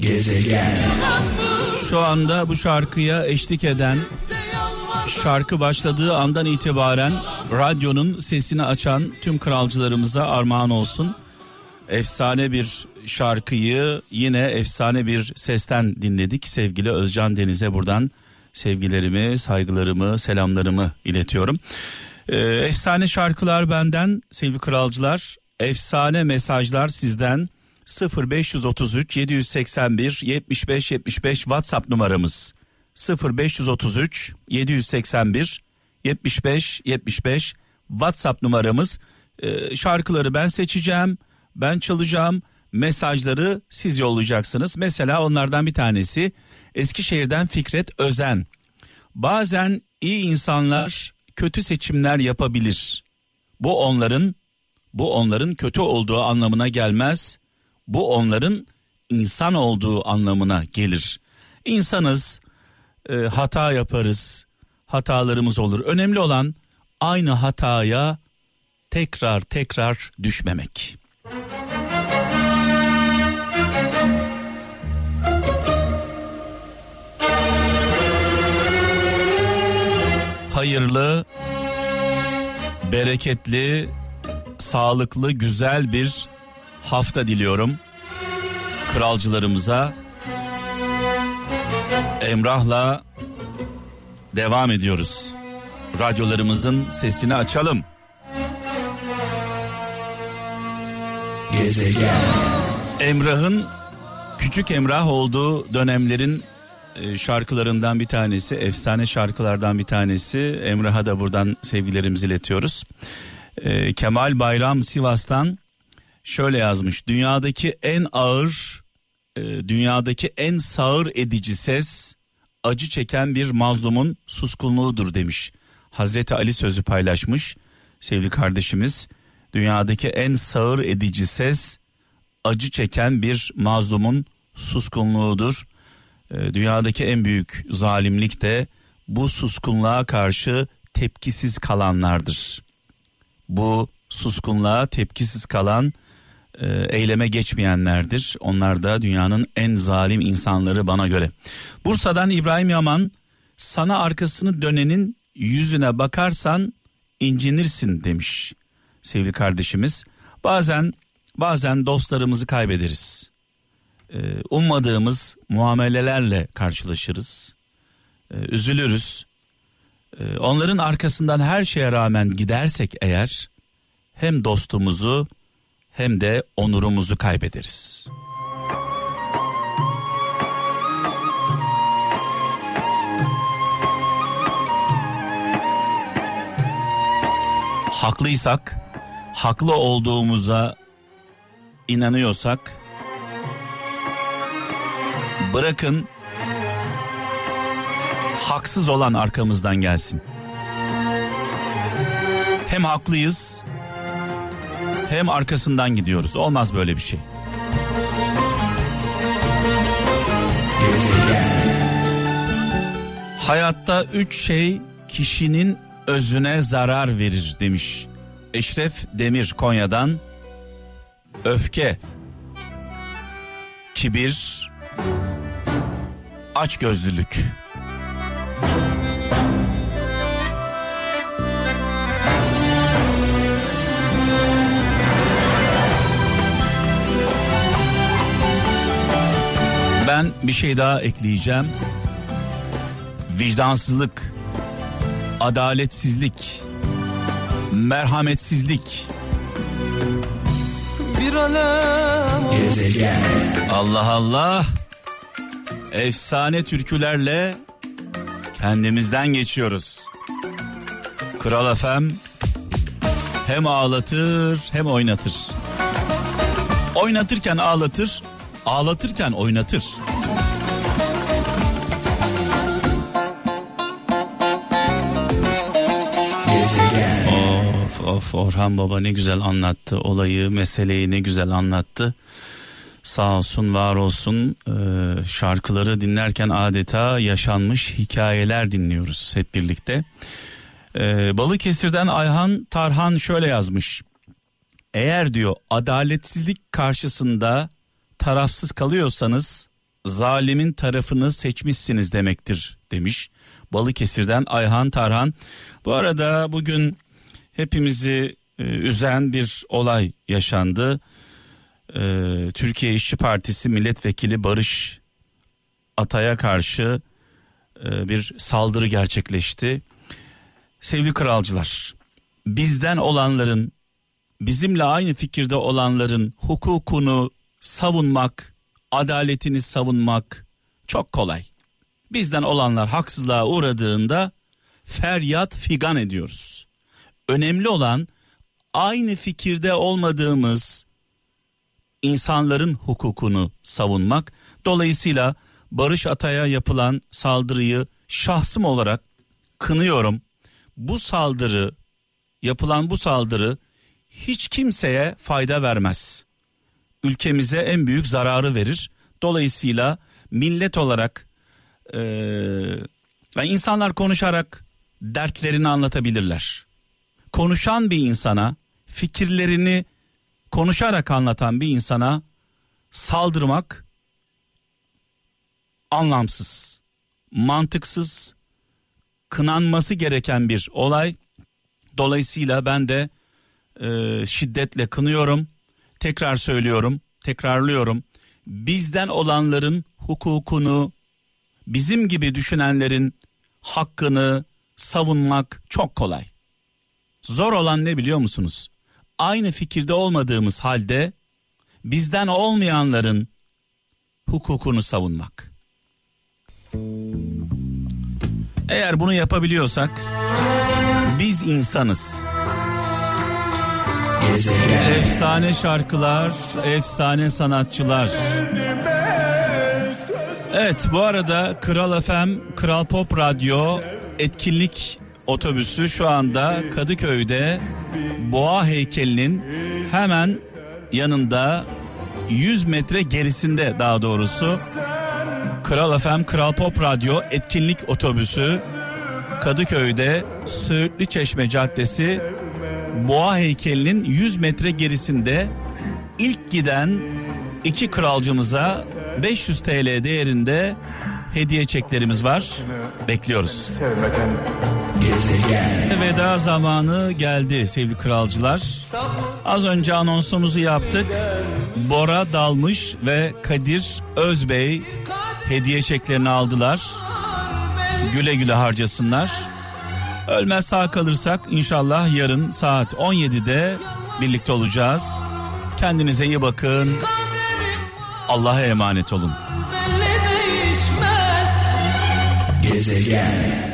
Gezegen. Şu anda bu şarkıya eşlik eden şarkı başladığı andan itibaren radyonun sesini açan tüm kralcılarımıza armağan olsun. Efsane bir şarkıyı yine efsane bir sesten dinledik. Sevgili Özcan Deniz'e buradan sevgilerimi, saygılarımı, selamlarımı iletiyorum. Ee, efsane şarkılar benden sevgili kralcılar. Efsane mesajlar sizden 0533 781 75 75 WhatsApp numaramız 0533 781 75 75 WhatsApp numaramız. Ee, şarkıları ben seçeceğim, ben çalacağım. Mesajları siz yollayacaksınız. Mesela onlardan bir tanesi Eskişehir'den Fikret Özen. Bazen iyi insanlar kötü seçimler yapabilir. Bu onların bu onların kötü olduğu anlamına gelmez. Bu onların insan olduğu anlamına gelir. İnsanız, e, hata yaparız, hatalarımız olur. Önemli olan aynı hataya tekrar tekrar düşmemek. Hayırlı, bereketli, sağlıklı, güzel bir hafta diliyorum. Kralcılarımıza Emrah'la devam ediyoruz. Radyolarımızın sesini açalım. Gezegen. Emrah'ın küçük Emrah olduğu dönemlerin e, şarkılarından bir tanesi, efsane şarkılardan bir tanesi. Emrah'a da buradan sevgilerimizi iletiyoruz. E, Kemal Bayram Sivas'tan şöyle yazmış. Dünyadaki en ağır, e, dünyadaki en sağır edici ses acı çeken bir mazlumun suskunluğudur demiş. Hazreti Ali sözü paylaşmış sevgili kardeşimiz. Dünyadaki en sağır edici ses acı çeken bir mazlumun suskunluğudur. E, dünyadaki en büyük zalimlik de bu suskunluğa karşı tepkisiz kalanlardır. Bu suskunluğa tepkisiz kalan eyleme geçmeyenlerdir. Onlar da dünyanın en zalim insanları bana göre. Bursa'dan İbrahim Yaman sana arkasını dönenin yüzüne bakarsan incinirsin demiş sevgili kardeşimiz. Bazen bazen dostlarımızı kaybederiz. Ee, ummadığımız muamelelerle karşılaşırız. Ee, üzülürüz. Onların arkasından her şeye rağmen gidersek eğer hem dostumuzu hem de onurumuzu kaybederiz. Haklıysak, haklı olduğumuza inanıyorsak bırakın haksız olan arkamızdan gelsin. Hem haklıyız hem arkasından gidiyoruz. Olmaz böyle bir şey. Hayatta üç şey kişinin özüne zarar verir demiş. Eşref Demir Konya'dan öfke, kibir, açgözlülük. Ben bir şey daha ekleyeceğim. Vicdansızlık, adaletsizlik, merhametsizlik. Bir alem Gezegen. Allah Allah. Efsane türkülerle kendimizden geçiyoruz. Kral Efem hem ağlatır hem oynatır. Oynatırken ağlatır, ağlatırken oynatır. Of Orhan Baba ne güzel anlattı olayı, meseleyi ne güzel anlattı. Sağ olsun, var olsun. Ee, şarkıları dinlerken adeta yaşanmış hikayeler dinliyoruz hep birlikte. Ee, Balıkesir'den Ayhan Tarhan şöyle yazmış. Eğer diyor adaletsizlik karşısında tarafsız kalıyorsanız zalimin tarafını seçmişsiniz demektir demiş. Balıkesir'den Ayhan Tarhan. Bu arada bugün hepimizi e, üzen bir olay yaşandı. E, Türkiye İşçi Partisi milletvekili Barış Atay'a karşı e, bir saldırı gerçekleşti. Sevgili kralcılar, bizden olanların, bizimle aynı fikirde olanların hukukunu savunmak, adaletini savunmak çok kolay. Bizden olanlar haksızlığa uğradığında feryat figan ediyoruz. Önemli olan aynı fikirde olmadığımız insanların hukukunu savunmak. Dolayısıyla Barış Atay'a yapılan saldırıyı şahsım olarak kınıyorum. Bu saldırı, yapılan bu saldırı hiç kimseye fayda vermez. Ülkemize en büyük zararı verir. Dolayısıyla millet olarak e, ve insanlar konuşarak dertlerini anlatabilirler. Konuşan bir insana, fikirlerini konuşarak anlatan bir insana saldırmak anlamsız, mantıksız, kınanması gereken bir olay. Dolayısıyla ben de e, şiddetle kınıyorum. Tekrar söylüyorum, tekrarlıyorum. Bizden olanların hukukunu, bizim gibi düşünenlerin hakkını savunmak çok kolay. Zor olan ne biliyor musunuz? Aynı fikirde olmadığımız halde bizden olmayanların hukukunu savunmak. Eğer bunu yapabiliyorsak biz insanız. Efsane şarkılar, efsane sanatçılar. Evet bu arada Kral FM, Kral Pop Radyo etkinlik otobüsü şu anda Kadıköy'de Boğa heykelinin hemen yanında 100 metre gerisinde daha doğrusu Kral FM, Kral Pop Radyo etkinlik otobüsü Kadıköy'de Söğütlü Çeşme Caddesi Boğa heykelinin 100 metre gerisinde ilk giden iki kralcımıza 500 TL değerinde hediye çeklerimiz var. Bekliyoruz. Sevmeden Gezegen. Veda zamanı geldi sevgili kralcılar. Az önce anonsumuzu yaptık. Bora Dalmış ve Kadir Özbey hediye çeklerini aldılar. Güle güle harcasınlar. Ölmez sağ kalırsak inşallah yarın saat 17'de birlikte olacağız. Kendinize iyi bakın. Allah'a emanet olun. Gezegen.